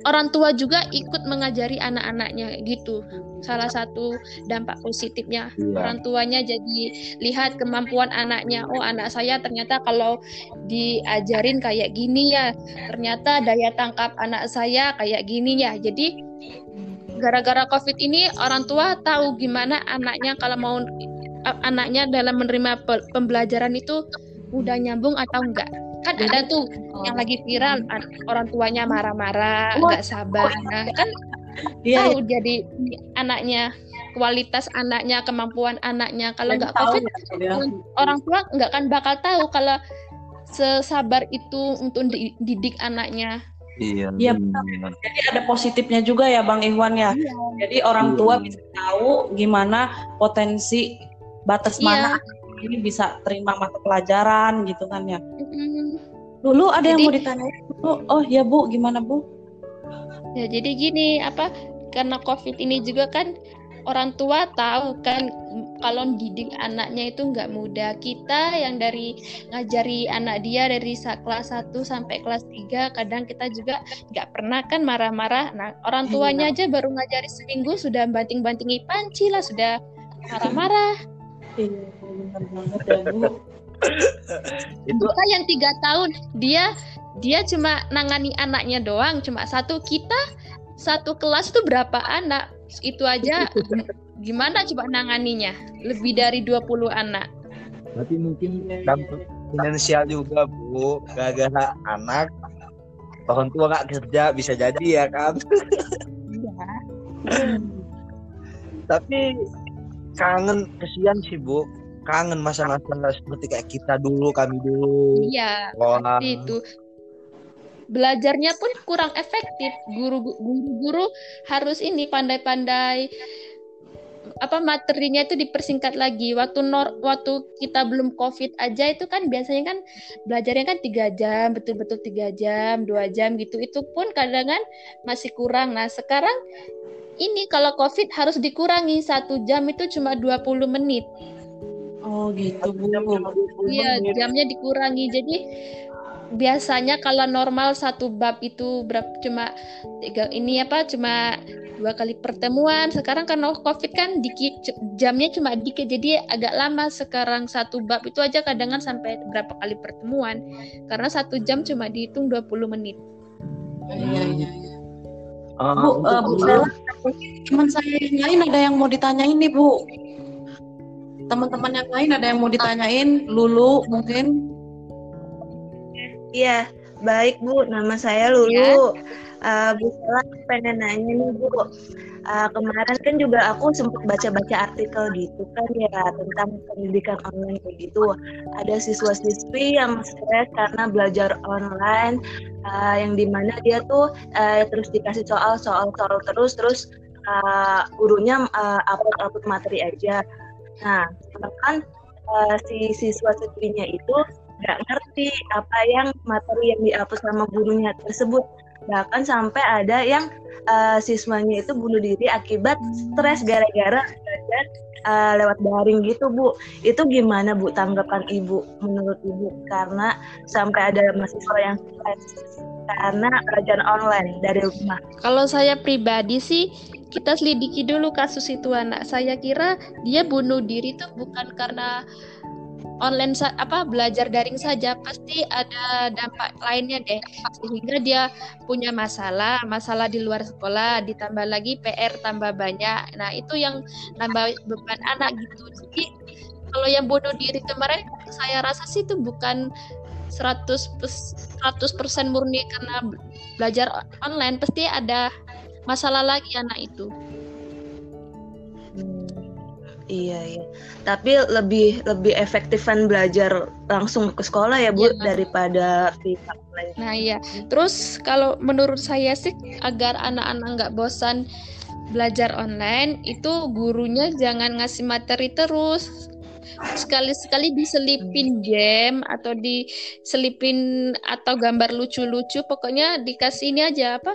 orang tua juga ikut mengajari anak-anaknya gitu. Salah satu dampak positifnya Iya. orang tuanya jadi lihat kemampuan anaknya. Oh, anak saya ternyata kalau diajarin kayak gini ya. Ternyata daya tangkap anak saya kayak gini ya. Jadi gara-gara Covid ini orang tua tahu gimana anaknya kalau mau anaknya dalam menerima pe- pembelajaran itu udah nyambung atau enggak. Kan ada tuh yang lagi viral an- orang tuanya marah-marah, nggak sabar. Nah, kan Iya, tahu jadi anaknya kualitas anaknya kemampuan anaknya kalau nggak tahu covid ya, ya. orang, tua nggak kan bakal tahu kalau sesabar itu untuk di- didik anaknya Iya. Iya, benar. Jadi ada positifnya juga ya Bang Iwan ya. Jadi orang Iya. tua bisa tahu gimana potensi batas Iya. mana anak ini bisa terima mata pelajaran gitu kan ya. Mm-mm. Dulu ada yang Jadi- mau ditanyain Bu? Oh ya Bu, gimana Bu? Ya jadi gini apa karena covid ini juga kan orang tua tahu kan kalau didik anaknya itu nggak mudah kita yang dari ngajari anak dia dari kelas 1 sampai kelas 3 kadang kita juga nggak pernah kan marah-marah nah orang Iya. tuanya aja baru ngajari seminggu sudah banting-bantingi panci lah sudah marah-marah Iya, benar banget ya Bu. Itu kita yang tiga tahun dia dia cuma nangani anaknya doang cuma satu kita satu kelas tuh berapa anak itu aja gimana coba nanganinya lebih dari 20 anak berarti mungkin dampak finansial juga bu. Gara-gara anak orang tua nggak kerja bisa jadi ya kan. Tapi kangen kesian sih bu. Kangen masa-masa seperti kayak kita dulu kami dulu. iya pasti itu belajarnya pun kurang efektif. Guru guru-guru harus ini pandai-pandai apa materinya itu dipersingkat lagi. Waktu nor waktu kita belum covid aja itu kan biasanya kan belajarnya kan tiga jam betul-betul tiga jam dua jam gitu. Itu pun kadang kan masih kurang. Nah sekarang ini kalau covid harus dikurangi. Satu jam itu cuma 20 menit. Oh gitu Bu. Iya, jamnya dikurangi. Jadi biasanya kalau normal satu bab itu berapa cuma tiga ini apa cuma dua kali pertemuan. Sekarang karena covid kan dikit jamnya cuma dikit jadi agak lama. Sekarang satu bab itu aja kadang kan sampai berapa kali pertemuan. Karena satu jam cuma dihitung 20 menit. Iya, iya. Ah, Bu, eh, Bu teman saya yang lain ada yang mau ditanyain nih Bu. Teman-teman yang lain ada yang mau ditanyain, Lulu mungkin. Iya, baik Bu. Nama saya Lulu. Eh, Bu Sela pengen nanya nih Bu. Eh, kemarin kan juga aku sempat baca-baca artikel gitu kan ya tentang pendidikan online kayak gitu. Ada siswa-siswi yang stres karena belajar online, eh, yang di mana dia tuh eh, terus dikasih soal, soal, soal terus, terus eh, gurunya eh, upload-upload materi aja. Nah, bahkan uh, si siswa siswinya itu nggak ngerti apa yang materi yang dihapus sama gurunya tersebut. Bahkan sampai ada yang uh, siswanya itu bunuh diri akibat stres gara-gara belajar uh, lewat daring gitu Bu. Itu gimana Bu tanggapan Ibu menurut Ibu karena sampai ada mahasiswa yang stres karena pelajaran online dari rumah. Kalau saya pribadi sih kita selidiki dulu kasus itu anak. Saya kira dia bunuh diri itu bukan karena online apa belajar daring saja pasti ada dampak lainnya deh. Sehingga dia punya masalah masalah di luar sekolah ditambah lagi PR tambah banyak. Nah itu yang nambah beban anak gitu. Jadi kalau yang bunuh diri kemarin saya rasa sih itu bukan 100 100% murni karena belajar online. Pasti ada masalah lagi anak itu. Hmm, iya iya. Tapi lebih lebih efektifan belajar langsung ke sekolah ya Bu ya. daripada pihak lain. Nah iya. Terus kalau menurut saya sih agar anak-anak nggak bosan belajar online itu gurunya jangan ngasih materi terus sekali-sekali diselipin game atau diselipin atau gambar lucu-lucu pokoknya dikasih ini aja apa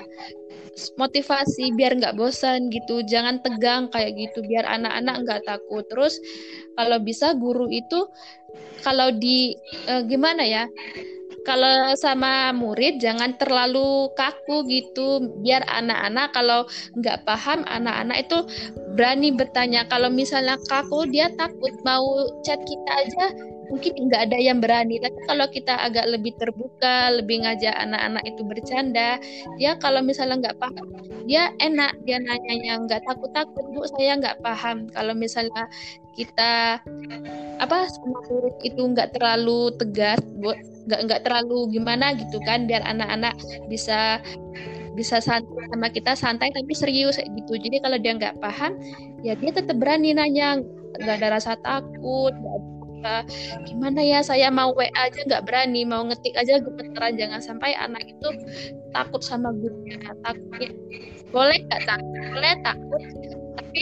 motivasi biar nggak bosan gitu. Jangan tegang kayak gitu biar anak-anak nggak takut. Terus kalau bisa guru itu kalau di eh, gimana ya kalau sama murid jangan terlalu kaku gitu. Biar anak-anak kalau nggak paham anak-anak itu berani bertanya. Kalau misalnya kaku dia takut. Mau chat kita aja mungkin nggak ada yang berani tapi kalau kita agak lebih terbuka lebih ngajak anak-anak itu bercanda dia kalau misalnya nggak paham dia enak dia nanyanya nggak takut takut bu saya nggak paham kalau misalnya kita apa sama murid itu nggak terlalu tegas buat nggak nggak terlalu gimana gitu kan biar anak-anak bisa bisa santai sama kita santai tapi serius gitu. Jadi kalau dia nggak paham ya dia tetap berani nanya nggak ada rasa takut gak gimana ya saya mau WA aja nggak berani mau ngetik aja gemeteran jangan sampai anak itu takut sama gurunya takutnya. Boleh nggak takut boleh takut tapi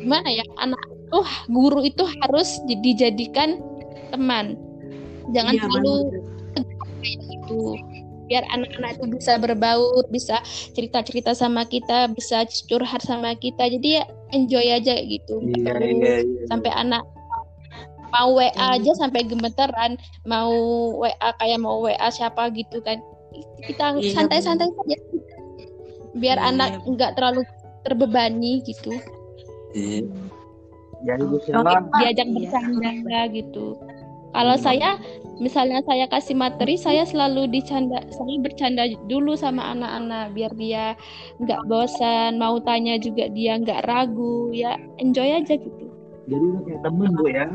gimana ya anak itu guru itu harus dijadikan teman. Jangan iya, terlalu kayak gitu. Biar anak-anak itu bisa berbaur bisa cerita-cerita sama kita bisa curhat sama kita. Jadi ya enjoy aja gitu. Iya, iya, iya. sampai anak mau WA hmm. aja sampai gemeteran mau WA kayak mau WA siapa gitu kan kita iya, santai-santai saja biar iya, anak enggak terlalu terbebani gitu iya. Ya, diajak bercanda gitu kalau hmm. saya misalnya saya kasih materi, saya selalu dicanda, saya bercanda dulu sama anak-anak biar dia nggak bosan, mau tanya juga dia nggak ragu, ya enjoy aja gitu. Jadi kayak temen bu ya.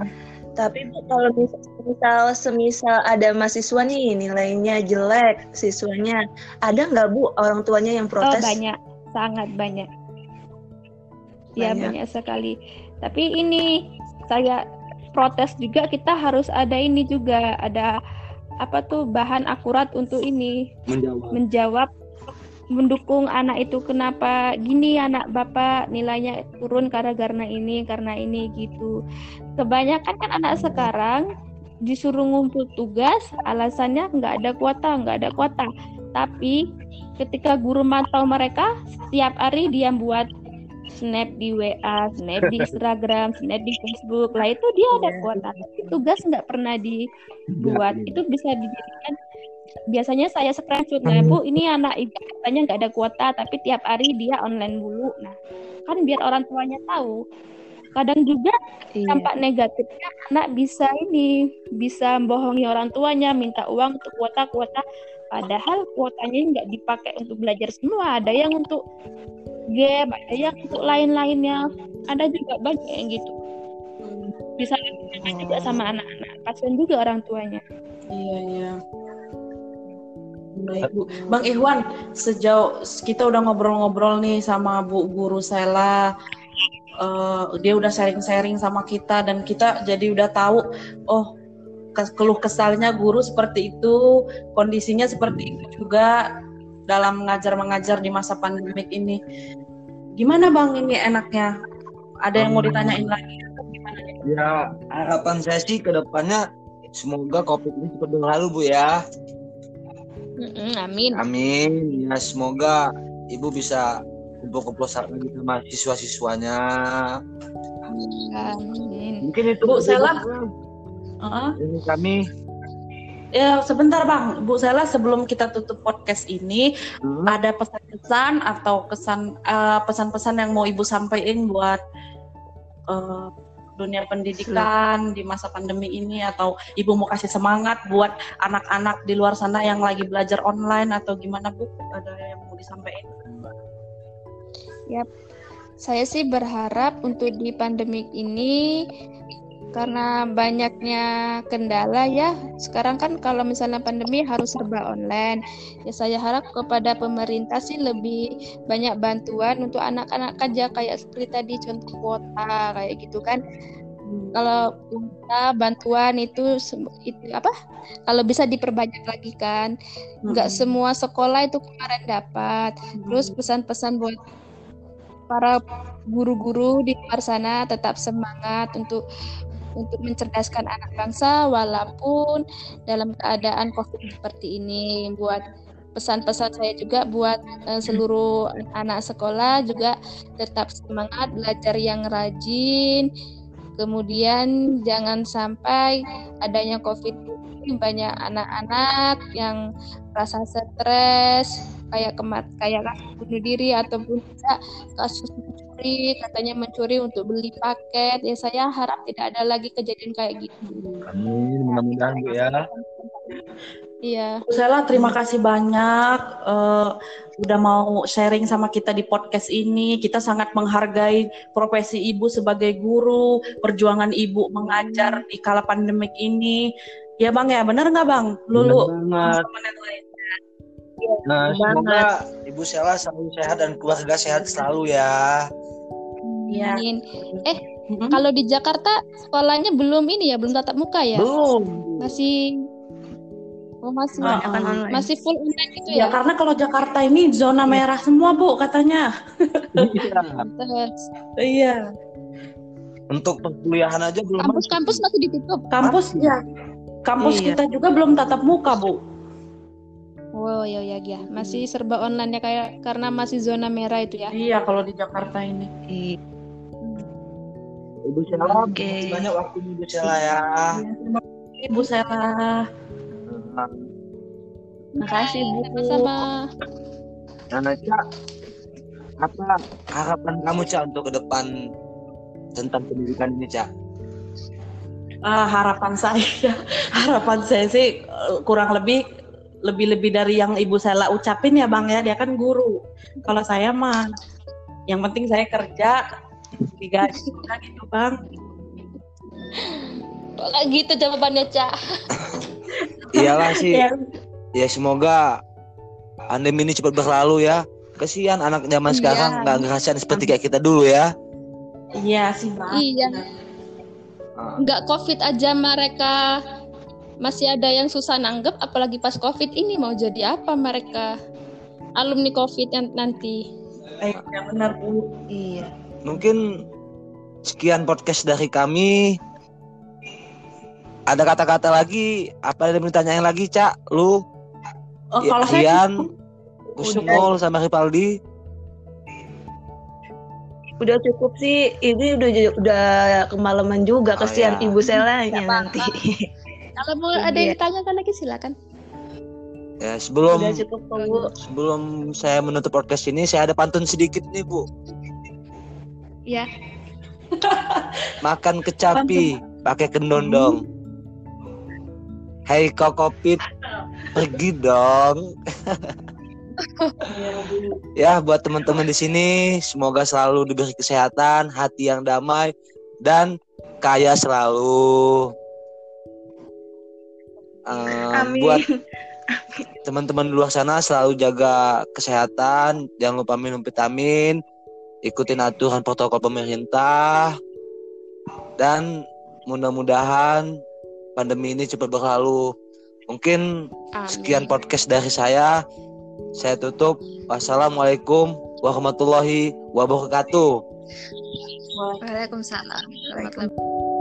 Tapi bu kalau misal, misal semisal ada mahasiswa nih nilainya jelek siswanya, ada nggak bu orang tuanya yang protes? Oh banyak, sangat banyak. Ya banyak sekali. Tapi ini saya protes juga kita harus ada ini juga ada apa tuh bahan akurat untuk ini menjawab menjawab mendukung anak itu kenapa gini anak bapak nilainya turun karena karena ini karena ini gitu kebanyakan kan anak sekarang disuruh ngumpul tugas alasannya nggak ada kuota nggak ada kuota tapi ketika guru mantau mereka setiap hari dia buat snap di WA, snap di Instagram, snap di Facebook. Lah itu dia ada iya. kuota. Tapi tugas nggak pernah dibuat. Iya, iya. Itu bisa dijadikan biasanya saya screenshot nah bu ini anak ibu katanya nggak ada kuota tapi tiap hari dia online dulu nah kan biar orang tuanya tahu kadang juga iya. dampak negatifnya anak bisa ini bisa membohongi orang tuanya minta uang untuk kuota kuota padahal kuotanya nggak dipakai untuk belajar semua. Ada yang untuk game ada yang untuk lain-lainnya. Ada juga banyak yang gitu. Bisa oh. juga sama anak-anak kasian juga orang tuanya. Iya iya Baik Bu, Bang Ikhwan, sejauh kita udah ngobrol-ngobrol nih sama Bu Guru Sela, uh, dia udah sharing-sharing sama kita dan kita jadi udah tahu, oh keluh kesalnya guru seperti itu, kondisinya seperti itu juga dalam mengajar mengajar di masa pandemik ini. Gimana bang ini enaknya? Ada yang mau ditanyain lagi? Ya harapan saya sih ke depannya semoga covid ini cepat berlalu bu ya. Mm-mm, amin. Amin. Ya semoga ibu bisa kumpul-kumpul lagi sama siswa-siswanya. Amin. Mungkin itu Bu. Sela. Heeh. Ini kami. Ya, sebentar Bang. Bu Sela, sebelum kita tutup podcast ini, Hmm. ada pesan-pesan atau kesan eh, pesan-pesan yang mau Ibu sampaikan buat eh, dunia pendidikan di masa pandemi ini atau Ibu mau kasih semangat buat anak-anak di luar sana yang lagi belajar online atau gimana Bu? Ada yang mau disampaikan? Saya sih berharap untuk di pandemik ini karena banyaknya kendala ya. Sekarang kan kalau misalnya pandemi harus serba online. Ya saya harap kepada pemerintah sih lebih banyak bantuan untuk anak-anak aja kayak seperti tadi contoh kuota kayak gitu kan. Kalau bisa bantuan itu itu apa? Kalau bisa diperbanyak lagi kan. Nggak semua sekolah itu kemarin dapat. Terus pesan-pesan buat para guru-guru di luar sana tetap semangat untuk untuk mencerdaskan anak bangsa walaupun dalam keadaan Covid seperti ini. Buat pesan-pesan saya juga buat eh, seluruh anak sekolah juga tetap semangat belajar yang rajin. Kemudian jangan sampai adanya Covid ini banyak anak-anak yang rasa stres kayak kemat kayak bunuh diri ataupun juga kasus mencuri katanya mencuri untuk beli paket ya saya harap tidak ada lagi kejadian kayak gitu Amin. Mudah-mudahan bu ya. iya Bu Sela, terima kasih banyak eh, udah mau sharing sama kita di podcast ini. Kita sangat menghargai profesi ibu sebagai guru, perjuangan ibu mengajar di kala pandemik ini. Ya bang ya, bener nggak bang? Lulu. Benar banget. Nah, Bener semoga Ibu Sela selalu sehat dan keluarga sehat selalu ya. Iya. Amin. Mm-mm. kalau di Jakarta sekolahnya belum ini ya belum tatap muka ya Belum. masih oh masih Ah, Kebanyakan ah. online. masih full online gitu Ya ya karena kalau Jakarta ini zona merah semua bu katanya. Iya. Iya. Untuk perkuliahan aja belum. kampus-kampus masih ditutup Kampus ya. Kampus Iya. kita juga belum tatap muka bu. oh ya ya ya masih serba online ya kayak karena masih zona merah itu ya Iya kalau di Jakarta ini. Iya. Ibu Sela, Oke. makasih banyak waktunya Ibu Sela ya. Ibu Sela. Makasih Bu. sama Nah, Cak, apa harapan kamu Cak untuk ke depan tentang pendidikan ini Cak? Ah, harapan saya, (laughs) harapan saya sih eh, kurang lebih lebih lebih dari yang ibu Sela ucapin ya bang ya, dia kan guru. Kalau saya mah, yang penting saya kerja digaji gitu bang. kok gitu jawabannya cak Iyalah sih. Ya, Ya semoga pandemi ini cepat berlalu ya. Kesian anak zaman Iya. sekarang nggak ngerasain seperti kayak kita dulu ya. iya sih bang. Iya. Ah, nggak covid aja mereka masih ada yang susah nanggep apalagi pas covid ini mau jadi apa mereka alumni covid yang nanti Eh, ya benar bu. Iya. Mungkin sekian podcast dari kami. Ada kata-kata lagi? Apa ada yang ditanyain lagi, Cak? Lu, Oh, Ya, kalau saya Rian, Kusnul, sama Ripaldi? Udah cukup sih. Ini udah udah kemalaman juga. Oh, Kesian ya. Ibu Selanya nanti. (laughs) kalau mau ada yang Iya. ditanyakan lagi silakan Ya, sebelum Udah cukup sebelum saya menutup podcast ini, saya ada pantun sedikit nih, Bu. Ya (laughs) Makan kecapi pakai kendondong. Hei kokopit, pergi dong. (laughs) ya, buat teman-teman di sini, semoga selalu diberi kesehatan, hati yang damai, dan kaya selalu. Eh, Amin. buat (laughs) teman-teman di luar sana selalu jaga kesehatan, jangan lupa minum vitamin, ikutin aturan protokol pemerintah, dan mudah-mudahan pandemi ini cepat berlalu. Mungkin sekian Amin. podcast dari saya. Saya tutup. Wassalamualaikum warahmatullahi wabarakatuh. Waalaikumsalam warahmatullahi